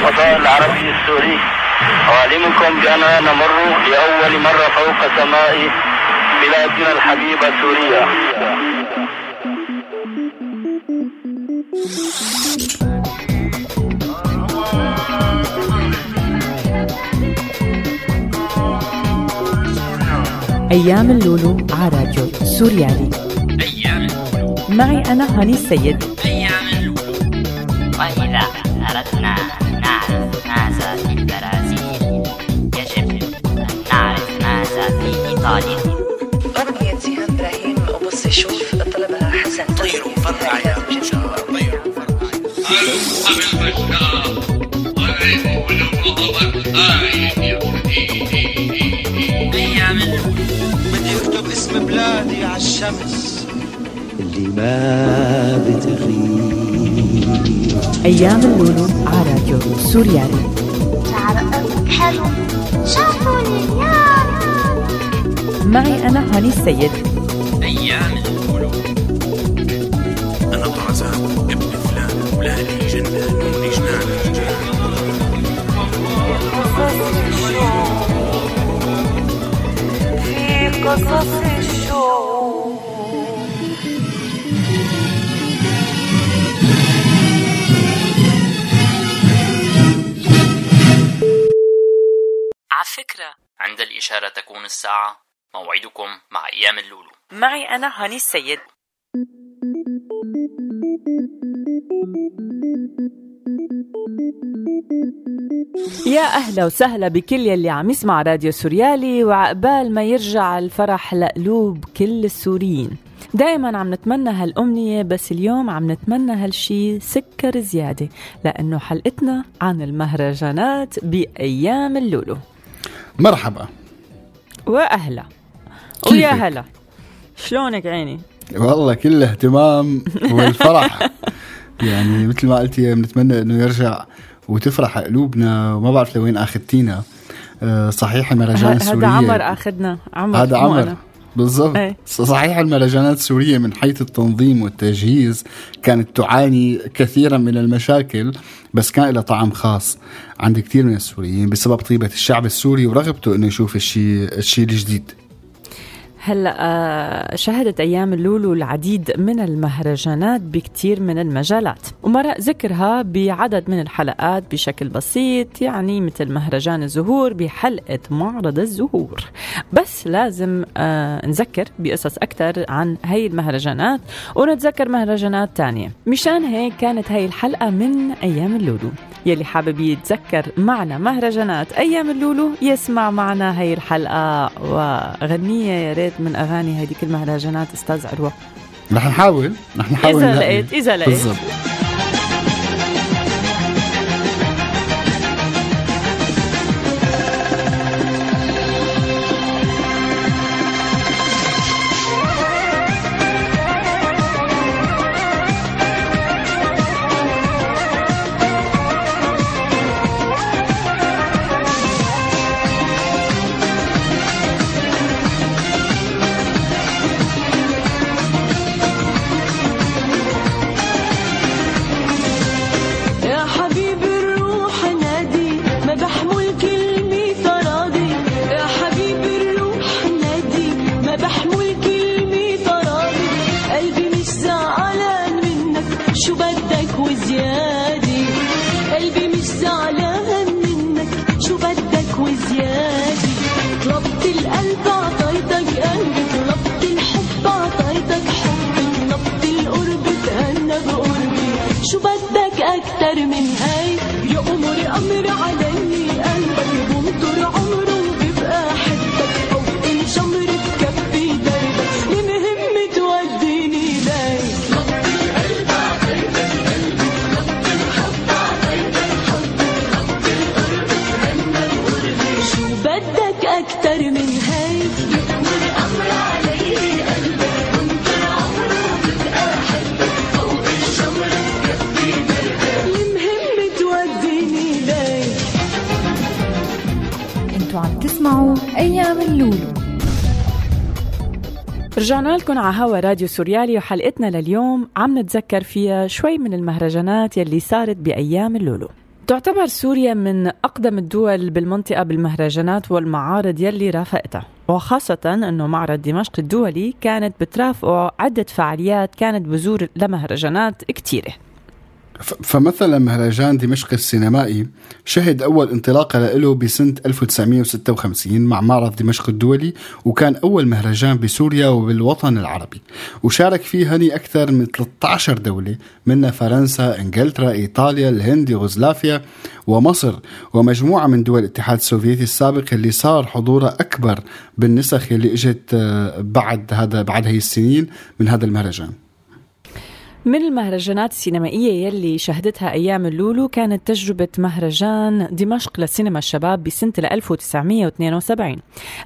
الفضاء العربي السوري. أعلمكم بأننا نمر لأول مرة فوق سماء بلادنا الحبيبة سوريا. أيام اللولو على راديو سوريالي. أيام معي أنا هاني السيد. الشمس. اللي ما بتغيب. أيام اللولو على راديو سوريالي. شعر حلو شافوني يا. معي أنا هاني السيد. تكون الساعة موعدكم مع أيام اللولو. معي أنا هاني السيد. يا أهلا وسهلا بكل يلي عم يسمع راديو سوريالي وعقبال ما يرجع الفرح لقلوب كل السوريين. دائما عم نتمنى هالأمنية بس اليوم عم نتمنى هالشي سكر زيادة لأنه حلقتنا عن المهرجانات بأيام اللولو. مرحبا. كيفك؟ ويا هلا شلونك عيني؟ والله كل اهتمام والفرح. يعني مثل ما قلتي بنتمنى إنه يرجع وتفرح قلوبنا. وما بعرف لوين آخذتينا. آه، صحيح المهرجان هذا السورية عمر أخذنا. عمر هذا عمر. بالضبط إيه. صحيح المهرجانات السورية من حيث التنظيم والتجهيز كانت تعاني كثيرا من المشاكل بس كان لها طعم خاص عند كثير من السوريين بسبب طيبة الشعب السوري ورغبته إنه يشوف الشيء الشيء الجديد هلا آه، شهدت أيام اللولو العديد من المهرجانات بكثير من المجالات ومرق ذكرها بعدد من الحلقات بشكل بسيط يعني مثل مهرجان الزهور بحلقة معرض الزهور. بس لازم آه، نذكر بقصص أكثر عن هي المهرجانات ونتذكر مهرجانات تانية. مشان هيك كانت هي الحلقة من أيام اللولو يلي حابب يتذكر معنا مهرجانات أيام اللولو يسمع معنا هي الحلقة. وغنية يا ريت من أغاني هذيك المهرجانات أستاذ عروة. رح نحاول رح نحاول إذا نلاقي. لقيت إذا لقيت. بالضبط. تسمعوا أيام اللولو. رجعنا لكم على هوا راديو سوريالي وحلقتنا لليوم عم نتذكر فيها شوي من المهرجانات يلي صارت بأيام اللولو. تعتبر سوريا من أقدم الدول بالمنطقة بالمهرجانات والمعارض يلي رافقتها وخاصة أنه معرض دمشق الدولي كانت بترافقه عدة فعاليات كانت بزور لمهرجانات كتيرة. فمثلا مهرجان دمشق السينمائي شهد أول انطلاقة له بسنة 1956 مع معرض دمشق الدولي وكان أول مهرجان بسوريا وبالوطن العربي. وشارك فيه هني أكثر من 13 دولة منها فرنسا، إنجلترا، إيطاليا، الهند، يوغوسلافيا ومصر. ومجموعة من دول الاتحاد السوفيتي السابق اللي صار حضورها أكبر بالنسخ اللي إجت آه، بعد هذا بعد هي السنين من هذا المهرجان. من المهرجانات السينمائية يلي شهدتها أيام اللولو كانت تجربة مهرجان دمشق لسينما الشباب بسنة 1972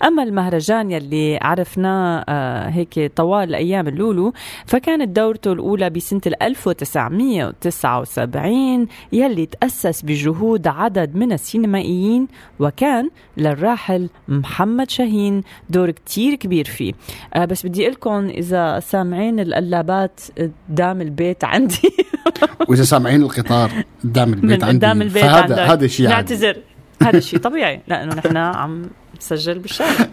أما المهرجان يلي عرفناه آه، هيك طوال أيام اللولو فكانت دورته الأولى بسنة 1979 يلي تأسس بجهود عدد من السينمائيين وكان للراحل محمد شاهين دور كتير كبير فيه. آه، بس بدي لكم إذا سامعين القلابات قدام البيت عندي وإذا سامعين القطار قدام البيت من عندي قدام البيت فهذا عندك. هذا شيء عادي. نعتذر هذا شيء طبيعي لأنه نحن عم نسجل بالشارع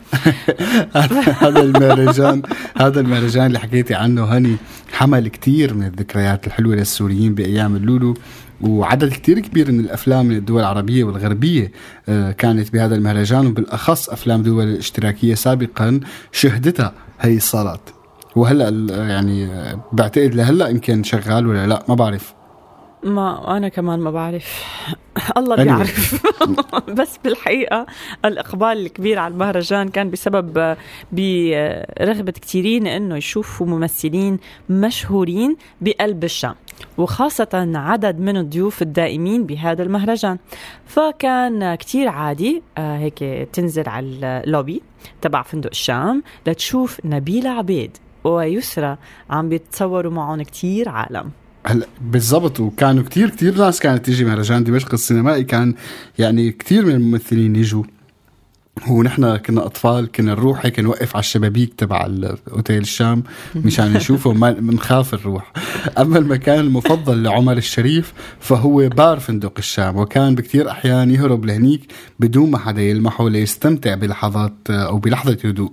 هذا المهرجان هذا المهرجان اللي حكيتي عنه هني حمل كتير من الذكريات الحلوة للسوريين بأيام اللولو وعدد كتير كبير من الأفلام من الدول العربية والغربية آه، كانت بهذا المهرجان وبالأخص أفلام دول الاشتراكيه سابقا شهدتها هي الصالات وهلأ يعني بعتقد لهلأ يمكن شغال ولا لأ ما بعرف. ما أنا كمان ما بعرف. الله. بيعرف. بس بالحقيقة الإقبال الكبير على المهرجان كان بسبب برغبه كثيرين إنه يشوفوا ممثلين مشهورين بقلب الشام وخاصة عدد من الضيوف الدائمين بهذا المهرجان. فكان كتير عادي آه، هيك تنزل على اللوبي تبع فندق الشام لتشوف نبيلة عبيد. ويسرى عم بيتصوروا معهم كتير عالم. هلا بالضبط وكانوا كتير كتير ناس كانت تيجي مهرجان دمشق السينمائي كان يعني كتير من الممثلين يجوا. ونحن كنا أطفال كنا نروح هيك نوقف على الشبابيك تبع الاوتيل الشام مشان نشوفه ما بنخاف نروح. أما المكان المفضل لعمر الشريف فهو بار فندق الشام وكان بكتير أحيان يهرب لهنيك بدون ما حدا يلمحه ليستمتع بلحظات أو بلحظة هدوء.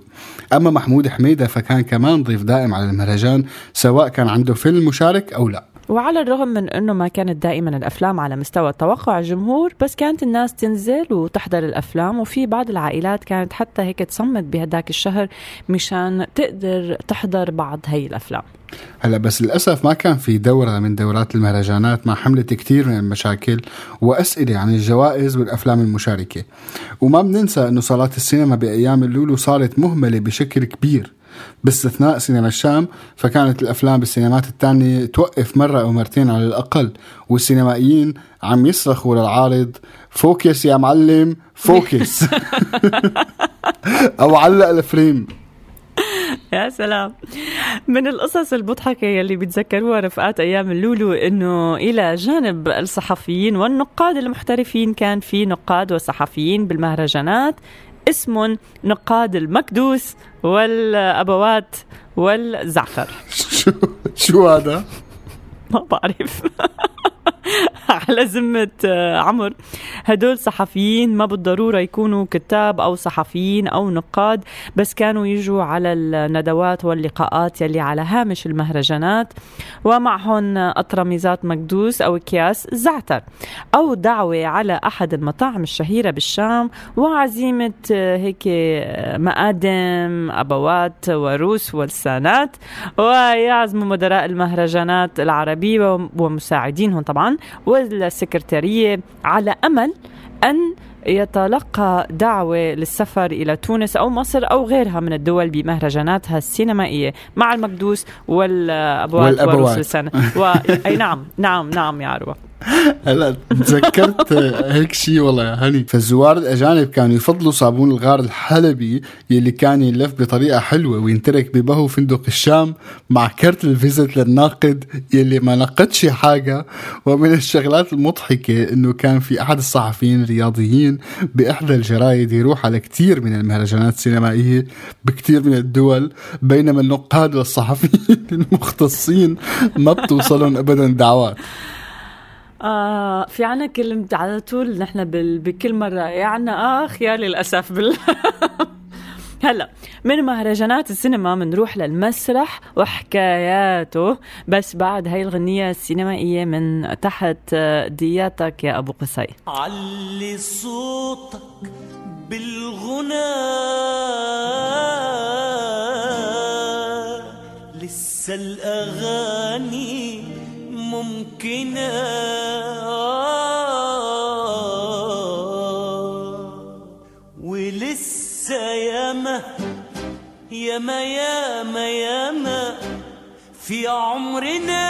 أما محمود حميدة فكان كمان ضيف دائم على المهرجان سواء كان عنده فيلم مشارك أو لا. وعلى الرغم من إنه ما كانت دائما الأفلام على مستوى توقع الجمهور بس كانت الناس تنزل وتحضر الأفلام وفي بعض العائلات كانت حتى هيك تصمد بهداك الشهر مشان تقدر تحضر بعض هي الأفلام. هلا بس للأسف ما كان في دورة من دورات المهرجانات ما حملت كثير من المشاكل وأسئلة عن الجوائز والأفلام المشاركة. وما بننسى إنه صالات السينما بأيام اللولو صارت مهملة بشكل كبير. باستثناء سينما الشام فكانت الأفلام بالسينمات الثانية توقف مرة أو مرتين على الأقل والسينمائيين عم يصرخوا للعارض focus يا معلم focus. أو علق ال frame. يا سلام. من القصص المضحكة يلي بيتذكروها رفقات أيام اللولو إنه إلى جانب الصحفيين والنقاد المحترفين كان في نقاد وصحفيين بالمهرجانات اسمهم نقاد المكدوس والأبوات والزعتر شو شو هذا؟ ما بعرف على ذمة آه، عمر. هدول صحفيين ما بالضرورة يكونوا كتاب أو صحفيين أو نقاد بس كانوا يجوا على الندوات واللقاءات يلي على هامش المهرجانات. ومعهم أطرميزات مكدوس أو أكياس زعتر. أو دعوة على أحد المطاعم الشهيرة بالشام وعزيمة آه، هيك آه، مقادم أبوات وروس ولسانات ويعزموا مدراء المهرجانات العربية ومساعدينهم طبعا. والسكرتارية على أمل أن يتلقى دعوة للسفر إلى تونس أو مصر أو غيرها من الدول بمهرجاناتها السينمائية مع المكدوس والأبوات والأبوات. و... أي نعم نعم نعم يا عروة هلا تذكرت هيك شيء والله يا هني فالزوار الاجانب كانوا يفضلوا صابون الغار الحلبي يلي كان يلف بطريقة حلوة وينترك ببهو فندق الشام مع كرت الفيزت للناقد يلي ما نقدش حاجة. ومن الشغلات المضحكة إنه كان في أحد الصحفيين الرياضيين بإحدى الجرايد يروح على كثير من المهرجانات السينمائية بكثير من الدول بينما النقاد والصحفيين المختصين ما بتوصلهم ابدا دعوات. آه في عنا كلمة على طول نحن. بكل مرة. يعني آخ يا للأسف بال... هلا من مهرجانات السينما بنروح للمسرح وحكاياته. بس بعد هاي الغنية السينمائية من تحت آه، دياتك يا أبو قصي. علي صوتك بالغنى. لسه الأغاني ممكنة. ولسه ياما ياما ياما ياما في عمرنا.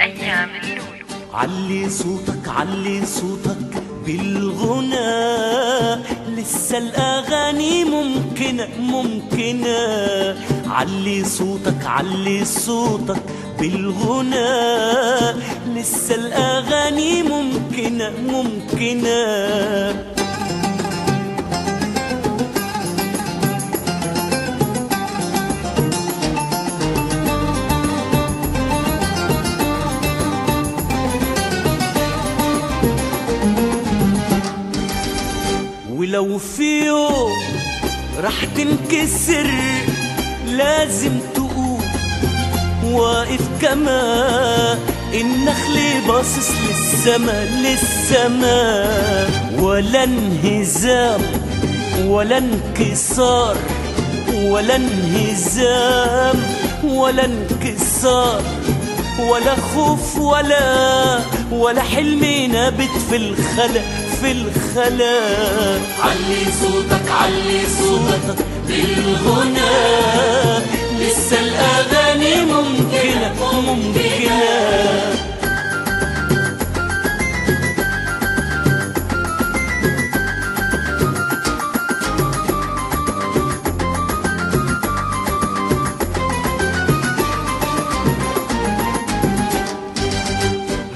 أيام اللولو. علي صوتك علي صوتك بالغنى. لسه الأغاني ممكنة ممكنة. علي صوتك علي صوتك بالغنى. لسه الأغاني ممكنة ممكنة. ولو في يوم راح تنكسر لازم تقوم واقف كما النخل باصص للسما للسما. ولا انهزام ولا انكسار ولا انهزام ولا انكسار. ولا خوف ولا ولا حلم نابت في الخلا في الخلا. علي صوتك علي صوتك. بالغنى. لسه الأغاني ممكنة ممكنة.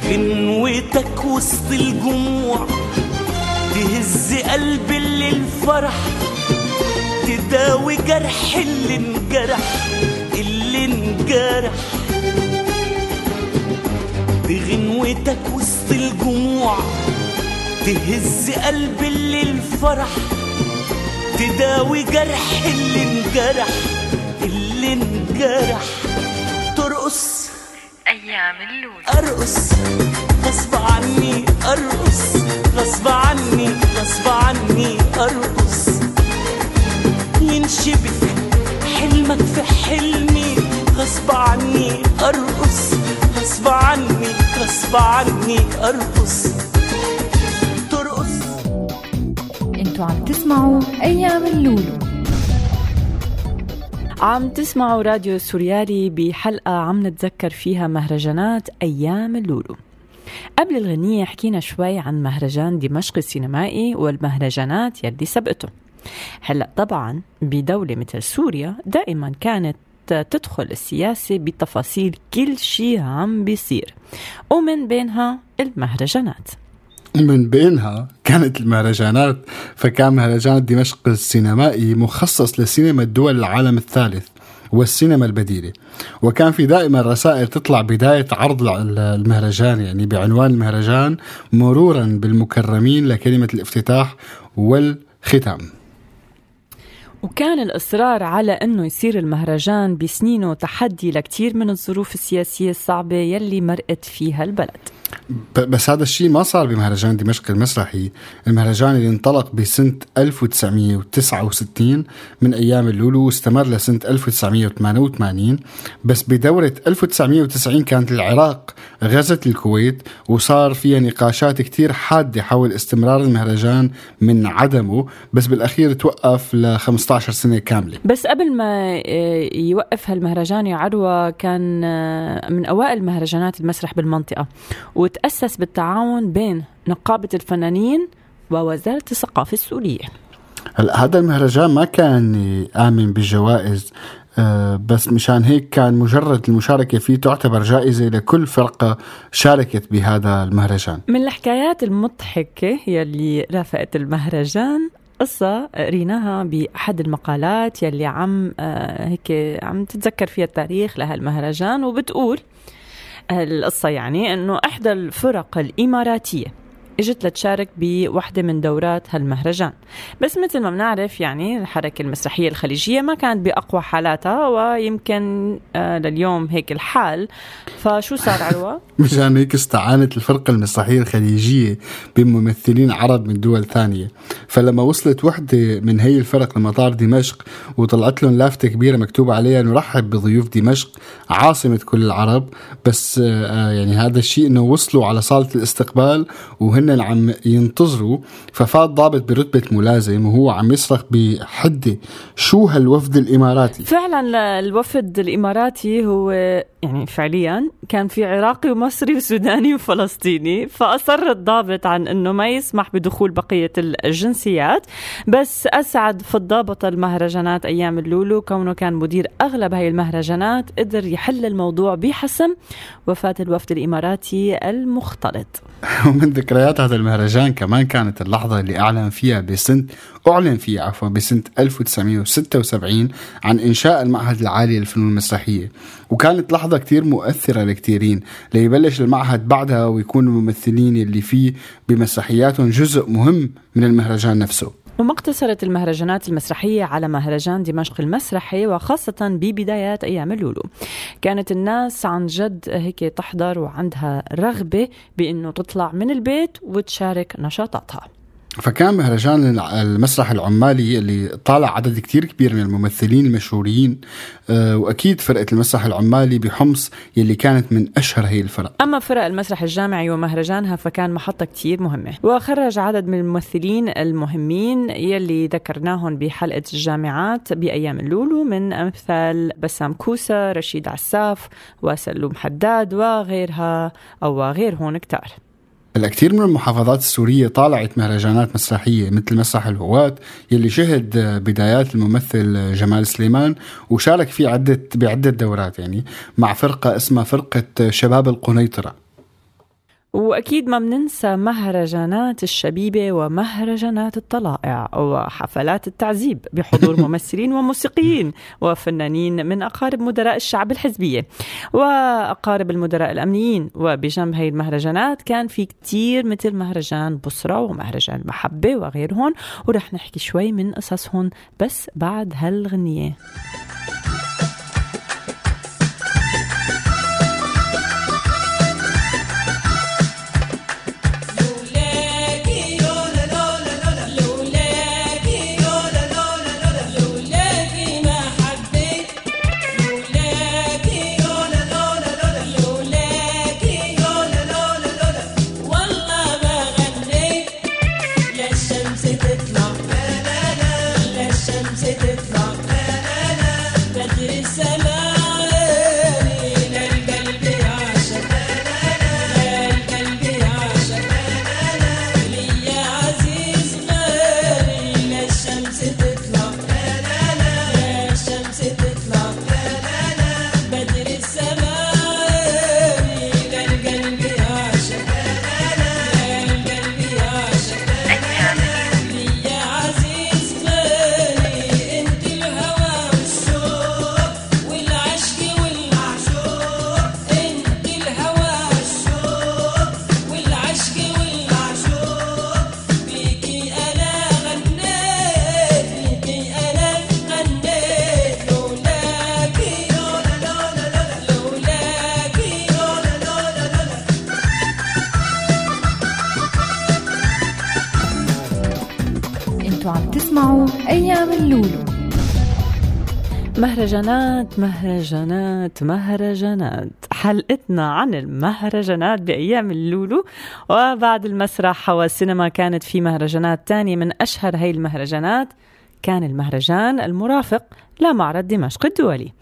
غنوتك وسط الجموع تهز قلب اللي الفرح تداوي جرح اللي انجرح اللي انجرح. بغنوتك وسط الجموع تهز قلب اللي الفرح تداوي جرح اللي انجرح اللي انجرح. ترقص. أيام اللولو أرقص. غصب عني أرقص. غصب عني غصب عني أرقص. ينشبك حلمك في حلمي غصب عني أرقص غصب عني غصب عني أرقص. ترقص. أنتوا عم تسمعوا أيام اللولو. عم تسمعوا راديو سوريالي بحلقة عم نتذكر فيها مهرجانات أيام اللولو. قبل الغنية حكينا شوي عن مهرجان دمشق السينمائي والمهرجانات يلي سبقته. هلأ طبعا بدولة مثل سوريا دائما كانت تدخل السياسة بتفاصيل كل شيء عم بيصير. ومن بينها المهرجانات. من بينها كانت المهرجانات فكان مهرجان دمشق السينمائي مخصص لسينما الدول العالم الثالث والسينما البديلة. وكان في دائما رسائل تطلع بداية عرض المهرجان يعني بعنوان المهرجان مرورا بالمكرمين لكلمة الافتتاح والختام. وكان الإصرار على أنه يصير المهرجان بسنينه تحدي لكتير من الظروف السياسية الصعبة يلي مرقت فيها البلد. بس هذا الشيء ما صار بمهرجان دمشق المسرحي. المهرجان اللي انطلق بسنة 1969 من أيام اللولو واستمر لسنة 1988 بس بدورة 1990 كانت العراق غزت الكويت وصار فيها نقاشات كتير حادة حول استمرار المهرجان من عدمه. بس بالأخير توقف ل 15 سنة كاملة. بس قبل ما آه، يوقف هالمهرجان يا عروة كان آه، من أوائل مهرجانات المسرح بالمنطقة. وتأسس بالتعاون بين نقابة الفنانين ووزارة الثقافة السورية. هلا هذا المهرجان ما كان آمن بالجوائز آه، بس مشان هيك كان مجرد المشاركة فيه تعتبر جائزة لكل فرقة شاركت بهذا المهرجان. من الحكايات المضحكة يلي رافقت المهرجان قصة قريناها بأحد المقالات يلي عم آه، هيك عم تتذكر فيها التاريخ لهالمهرجان وبتقول القصة يعني أنه إحدى الفرق الإماراتية إجت لتشارك بوحدة من دورات هالمهرجان. بس مثل ما بنعرف يعني الحركة المسرحية الخليجية ما كانت بأقوى حالاتها ويمكن آه لليوم هيك الحال. فشو صار عروة؟ مشان هيك استعانت الفرقة المسرحية الخليجية بممثلين عرب من دول ثانية. فلما وصلت وحدة من هي الفرق لمطار دمشق وطلعت لهم لافتة كبيرة مكتوب عليها نرحب بضيوف دمشق عاصمة كل العرب. بس آه يعني هذا الشيء إنه وصلوا على صالة الاستقبال وهن عم ينتظروا ففات ضابط برتبة ملازم وهو عم يصرخ بحدة شو هالوفد الإماراتي؟ فعلا الوفد الإماراتي هو يعني فعليا كان في عراقي ومصري وسوداني وفلسطيني فأصر الضابط عن إنه ما يسمح بدخول بقية الجنسيات. بس أسعد في الضابط المهرجانات أيام اللولو كونه كان مدير أغلب هاي المهرجانات قدر يحل الموضوع بحسم وفاة الوفد الإماراتي المختلط. ومن ذكريات هذا المهرجان كمان كانت اللحظة اللي أعلن فيها بسنة أعلن فيها عفوا بسنة 1976 عن إنشاء المعهد العالي للفنون المسرحية. وكانت لحظة كتير مؤثرة لكتيرين ليبلش المعهد بعدها ويكون الممثلين اللي فيه بمسرحياتهم جزء مهم من المهرجان نفسه. وما اقتصرت المهرجانات المسرحية على مهرجان دمشق المسرحي وخاصة ببدايات أيام اللولو كانت الناس عن جد هيك تحضر وعندها رغبة بأنه تطلع من البيت وتشارك نشاطاتها. فكان مهرجان المسرح العمالي اللي طالع عدد كتير كبير من الممثلين المشهورين آه، وأكيد فرقة المسرح العمالي بحمص يلي كانت من أشهر هي الفرق. أما فرق المسرح الجامعي ومهرجانها فكان محطة كتير مهمة وخرج عدد من الممثلين المهمين يلي ذكرناهم بحلقة الجامعات بأيام اللولو من أمثال بسام كوسة رشيد عساف وسلوم حداد وغيرها أو غيرهم كتار. الكثير من المحافظات السورية طالعت مهرجانات مسرحية مثل مسرح الهواة يلي شهد بدايات الممثل جمال سليمان وشارك فيه عدة بعدة دورات يعني مع فرقة اسمها فرقة شباب القنيطرة. وأكيد ما بننسى مهرجانات الشبيبة ومهرجانات الطلائع وحفلات التعذيب بحضور ممثلين وموسيقيين وفنانين من أقارب مدراء الشعب الحزبية وأقارب المدراء الأمنيين. وبجنب هي المهرجانات كان في كتير مثل مهرجان بصرة ومهرجان المحبه وغيرهم ورح نحكي شوي من قصصهم بس بعد هالغنية. مهرجانات مهرجانات مهرجانات. حلقتنا عن المهرجانات بأيام اللولو. وبعد المسرح والسينما كانت في مهرجانات تانية من أشهر هاي المهرجانات. كان المهرجان المرافق لمعرض دمشق الدولي.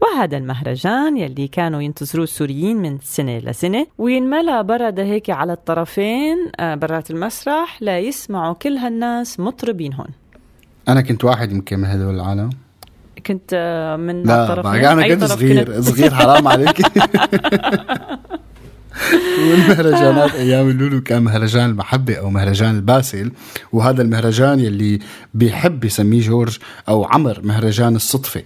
وهذا المهرجان يلي كانوا ينتظروه السوريين من سنة لسنة وينملى برد هيك على الطرفين آه، برات المسرح ليسمعوا كل هالناس مطربين هون. أنا كنت واحد يمكن من هدول العالم. كنت آه، من لا الطرفين. أنا أي كنت طرف صغير كنت؟ صغير حرام عليك. والمهرجانات أيام اللولو كان مهرجان المحبة أو مهرجان الباسل. وهذا المهرجان يلي بيحب يسميه جورج أو عمر مهرجان الصدفة.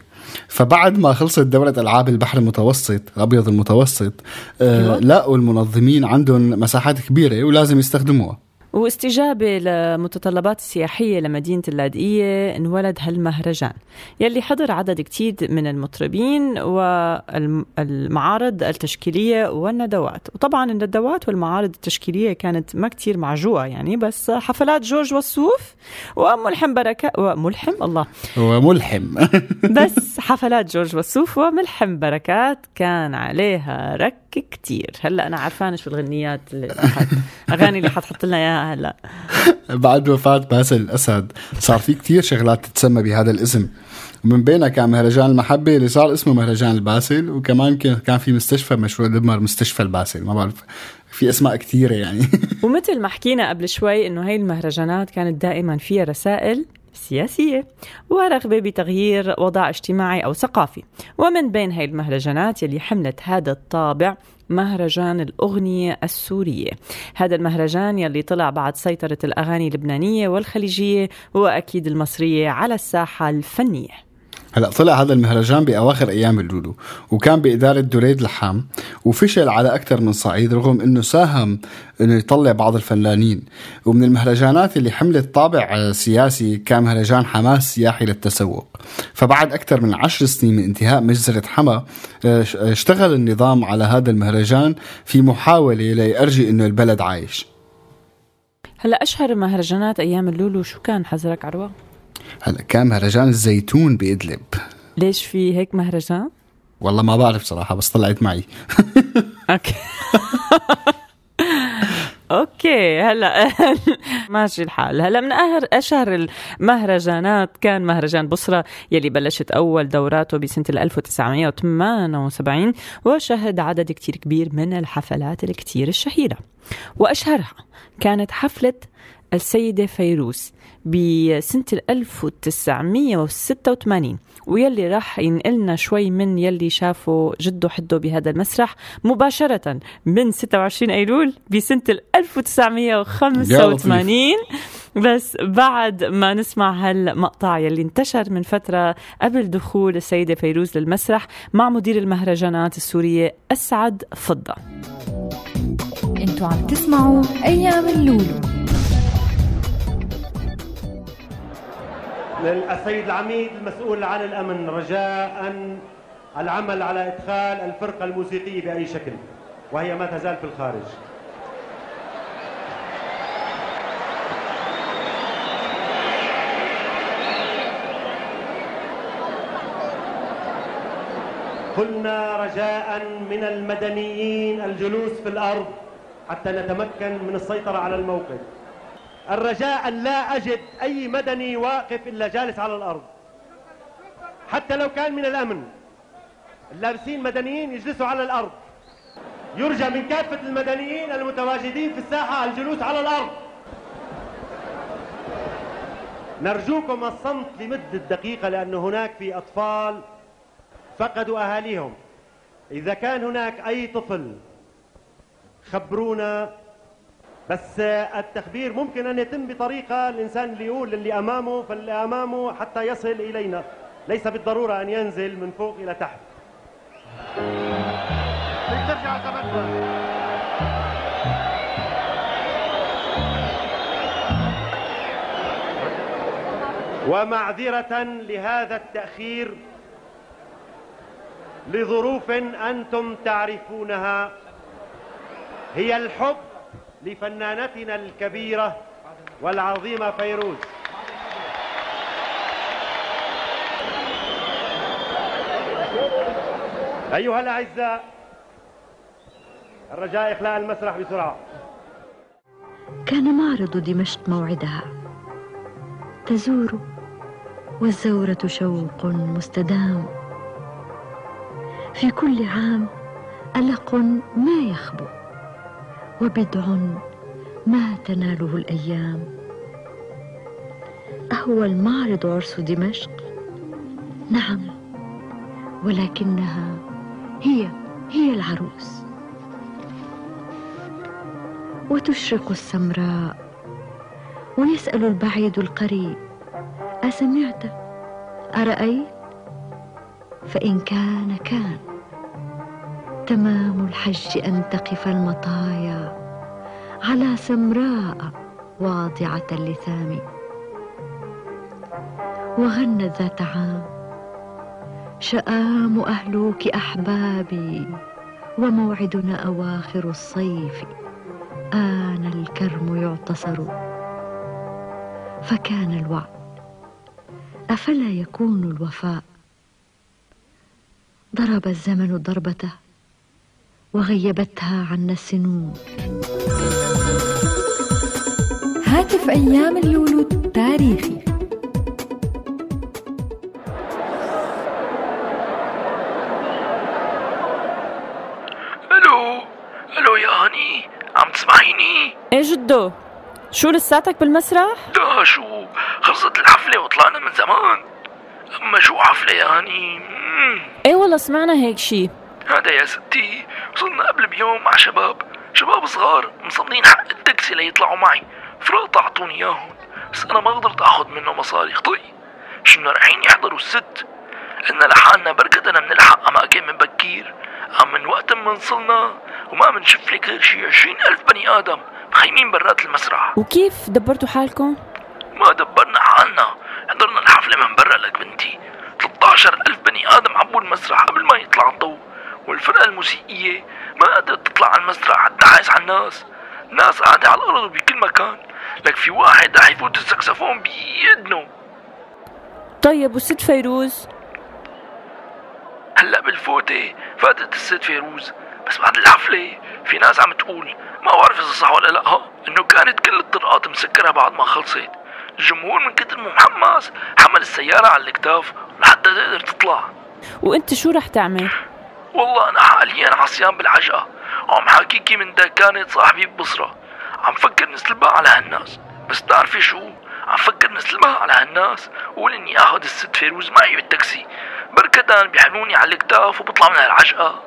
فبعد ما خلصت دورة ألعاب البحر المتوسط الأبيض المتوسط آه أيوة. لقوا المنظمين عندهم مساحات كبيرة ولازم يستخدموها. واستجابة لمتطلبات السياحية لمدينة اللاذقية انولد هالمهرجان. يلي حضر عدد كتير من المطربين والمعارض التشكيلية والندوات. وطبعا الندوات والمعارض التشكيلية كانت ما كتير معجوقة يعني بس حفلات جورج وسوف وملحم بركة وملحم؟ الله. وملحم. بس حفلات جورج وسوف وملحم بركات كان عليها رك كتير. هلأ أنا عارفانه شو الغنيات اللي أغاني اللي حتحط لنا إياها هلأ. بعد وفاة باسل الأسد صار في كتير شغلات تتسمى بهذا الاسم. ومن بينها كان مهرجان المحبة اللي صار اسمه مهرجان الباسل وكمان كان كان في مستشفى مشروع دمر مستشفى الباسل. ما بعرف في أسماء كثيرة يعني. ومثل ما حكينا قبل شوي إنه هاي المهرجانات كانت دائما فيها رسائل سياسية. ورغبة بتغيير وضع اجتماعي أو ثقافي. ومن بين هاي المهرجانات يلي حملت هذا الطابع مهرجان الأغنية السورية. هذا المهرجان يلي طلع بعد سيطرة الأغاني اللبنانية والخليجية وأكيد المصرية على الساحة الفنية. هلا طلع هذا المهرجان بأواخر أيام اللولو وكان بإدارة دريد لحام وفشل على أكثر من صعيد رغم إنه ساهم إنه يطلع بعض الفنانين. ومن المهرجانات اللي حملت طابع سياسي كان مهرجان حماس سياحي للتسوق. فبعد أكثر من عشر سنين من انتهاء مجزرة حما آه، آه، اشتغل النظام على هذا المهرجان في محاولة ليرجي إنه البلد عايش. هلا أشهر مهرجانات أيام اللولو شو كان حزرك عروة؟ هلا كان مهرجان الزيتون بإدلب ليش في هيك مهرجان؟ والله ما بعرف صراحة بس طلعت معي. أوكي. أوكي هلا. ماشي الحال. هلا من أشهر المهرجانات كان مهرجان بصرة يلي بلشت أول دوراته بسنة 1978 وشهد عدد كتير كبير من الحفلات الكتير الشهيرة. وأشهرها كانت حفلة السيدة فيروز بسنة 1986 ويلي راح ينقلنا شوي من يلي شافوا جده حده بهذا المسرح مباشرة من 26 أيلول بسنة 1985 بس بعد ما نسمع هالمقطع يلي انتشر من فترة قبل دخول السيدة فيروز للمسرح مع مدير المهرجانات السورية أسعد فضة. أنتوا عم تسمعوا أيام اللولو. للسيد العميد المسؤول عن الأمن رجاء العمل على إدخال الفرقة الموسيقية بأي شكل وهي ما تزال في الخارج. قلنا رجاء من المدنيين الجلوس في الأرض حتى نتمكن من السيطرة على الموقف. الرجاء أن لا أجد أي مدني واقف إلا جالس على الأرض. حتى لو كان من الأمن. اللابسين مدنيين يجلسوا على الأرض. يرجى من كافة المدنيين المتواجدين في الساحة الجلوس على الأرض. نرجوكم الصمت لمدة دقيقة لأن هناك في أطفال فقدوا أهاليهم. إذا كان هناك أي طفل خبرونا بس التخبير ممكن أن يتم بطريقة الإنسان اللي يقول للي أمامه فاللي أمامه حتى يصل إلينا. ليس بالضرورة أن ينزل من فوق إلى تحت. ترجع. ومعذرة لهذا التأخير لظروف أنتم تعرفونها. هي الحب لفنانتنا الكبيرة والعظيمة فيروز. أيها الأعزاء الرجاء إخلاء المسرح بسرعة. كان معرض دمشق موعدها. تزور والزورة شوق مستدام. في كل عام ألق ما يخبو. وبدع ما تناله الأيام. أهو المعرض عرس دمشق؟ نعم ولكنها هي هي العروس. وتشرق السمراء ويسأل البعيد القريب أسمعت؟ أرأيت؟ فإن كان كان. تمام الحج أن تقف المطايا على سمراء واضعة اللثام. وغنت ذات عام. شآم أهلوك أحبابي وموعدنا أواخر الصيف. آن الكرم يعتصر. فكان الوعد. أفلا يكون الوفاء؟ ضرب الزمن ضربته. وغيبتها عنا السنون هاتف أيام اللولو التاريخي. ألو ألو يا هاني عم تسمعيني؟ إيه جدو؟ شو لساتك بالمسرح؟ لا شو خلصت الحفلة وطلعنا من زمان. أما شو حفلة يا هاني. إيه والله سمعنا هيك شي. هذا يا ستي وصلنا قبل بيوم مع شباب. شباب صغار مصمدين حق التاكسي ليطلعوا معي. فرقت اعطوني إياهم بس أنا ما قدرت أخذ منه مصاري خطي شنا رايحين يحضروا الست؟ قلنا لحالنا بركة أنا بنلحق اماكن من بكير. عم من وقت ما وصلنا وما بنشوف لك غير شي عشرين ألف بني آدم مخيمين برات المسرح. وكيف دبرتوا حالكم؟ ما دبرنا حالنا. حضرنا الحفلة من برا لك بنتي. 13 ألف بني آدم عبوا المسرح قبل ما يطلع الضوء والفرقة الموسيقية ما قدرت تطلع على المسرح عايز على الناس. ناس قاعدة على الأرض بكل مكان. لك في واحد رح يفوت السكسفون بإذنه طيب والست فيروز؟ هلأ بالفوتة فاتت الست فيروز. بس بعد الحفلة في ناس عم تقول ما بعرف إذا صح ولا لأ. ها إنه كانت كل الطرقات مسكرة بعد ما خلصت. الجمهور من كتر ما محمس حمل السيارة على الكتاف لحتى تقدر تطلع. وأنت شو رح تعمل؟ والله أنا حاليا عصيان بالعجقة وعم حاكيكي من دكانة صاحبي ببصرة. عم فكر نسلبها على هالناس. بس بتعرفي شو؟ عم فكر نسلبطها على هالناس. وقول إني آخذ الست فيروز معي بالتاكسي. بركة بيحملوني على الكتاف وبطلع من هالعجقة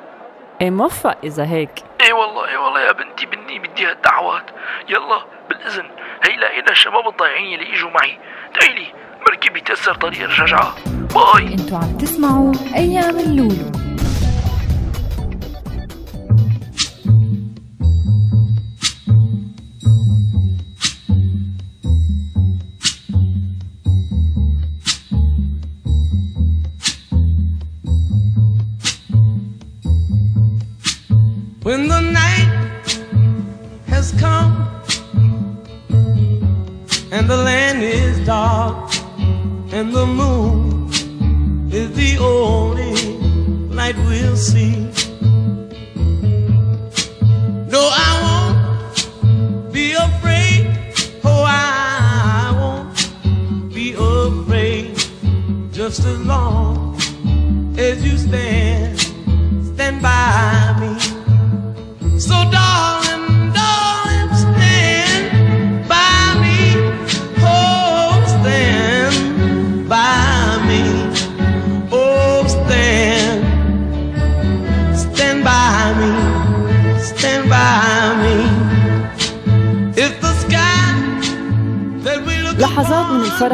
إيه موفق إذا هيك. اي والله اي والله يا بنتي بدي هالدعوات. يلا بالإذن. هي لقينا الشباب الضايعين اللي إجوا معي. تعيلي بركي بيتيسر طريق الرجعة. bye. إنتوا عم تسمعوا أيام اللولو.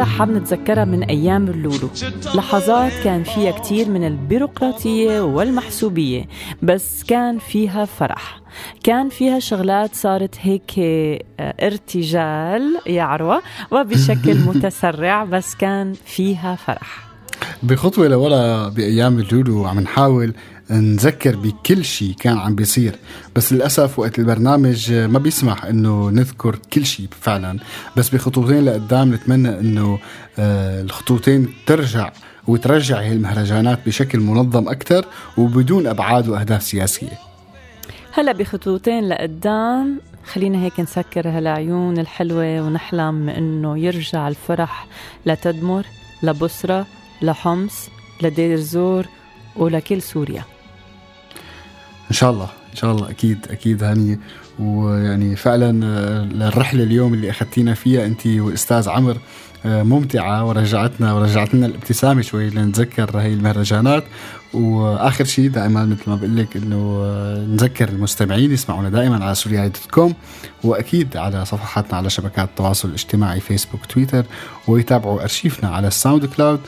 حاب نتذكرها من أيام اللولو. لحظات كان فيها كتير من البيروقراطية والمحسوبية بس كان فيها فرح. كان فيها شغلات صارت هيك آه، ارتجال يا عروة وبشكل متسرع بس كان فيها فرح. بخطوة لورا بأيام اللولو عم نحاول نذكر بكل شيء كان عم بيصير. بس للأسف وقت البرنامج ما بيسمح إنه نذكر كل شيء فعلا. بس بخطوتين لقدام نتمنى إنه آه، الخطوتين ترجع وترجع المهرجانات بشكل منظم أكثر وبدون أبعاد وأهداف سياسية. هلا بخطوتين لقدام. خلينا هيك نسكر هالعيون الحلوة ونحلم إنه يرجع الفرح لتدمر لبصرة لحمص لدير زور ولكل سوريا. إن شاء الله إن شاء الله. أكيد أكيد هاني. ويعني فعلا آه، الرحلة اليوم اللي أخذتينا فيها انت والاستاذ عمر آه، ممتعة ورجعتنا ورجعت لنا الابتسامة شوي لنتذكر هي المهرجانات. وآخر شيء دائما مثل ما بقول لك إنه آه، نذكر المستمعين يسمعونا دائما على سوريا dot com. وأكيد على صفحاتنا على شبكات التواصل الاجتماعي فيسبوك تويتر. ويتابعوا أرشيفنا على الساوند كلاود.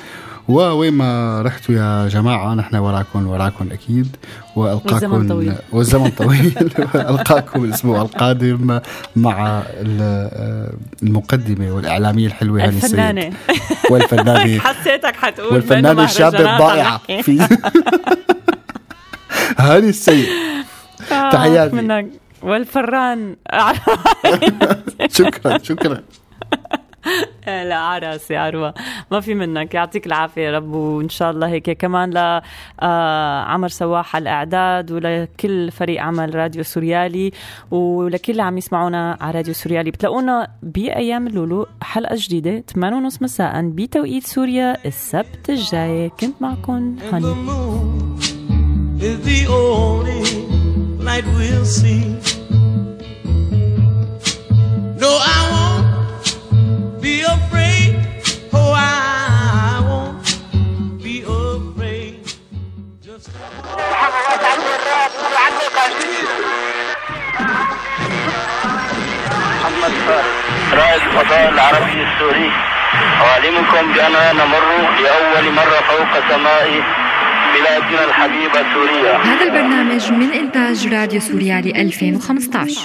ووين ما رحتوا يا جماعة نحن وراكم وراكم أكيد. وألقاكم والزمن طويل. والزمن طويل. ألقاكم الأسبوع القادم مع ال- المقدمة والإعلامية الحلوة هاني الفنانة. والفنانة حسيتك حتقول والفنانة الشابة الضائعة. في هاني السيد آه، تحياتي. منك. والفران شكرا شكرا. لا عرس يا عروة ما في منك. يعطيك العافية يا رب وإن شاء الله هيك كمان ل آه، سواح على الإعداد ولكل فريق عمل راديو سوريالي ولكل اللي عم يسمعونا على راديو سوريالي. بتلاقونا بأيام اللولو حلقة جديدة 8 ونص مساء بتوقيت سوريا السبت الجاي. كنت معكم هاني. No, I be afraid. Oh, I won't be afraid. Just محمد فارس رائد الفضاء العربي السوري أعلمكم بأننا نمر لأول مرة فوق سماء بلادنا الحبيبة سوريا هذا البرنامج من إنتاج راديو سوريالي 2015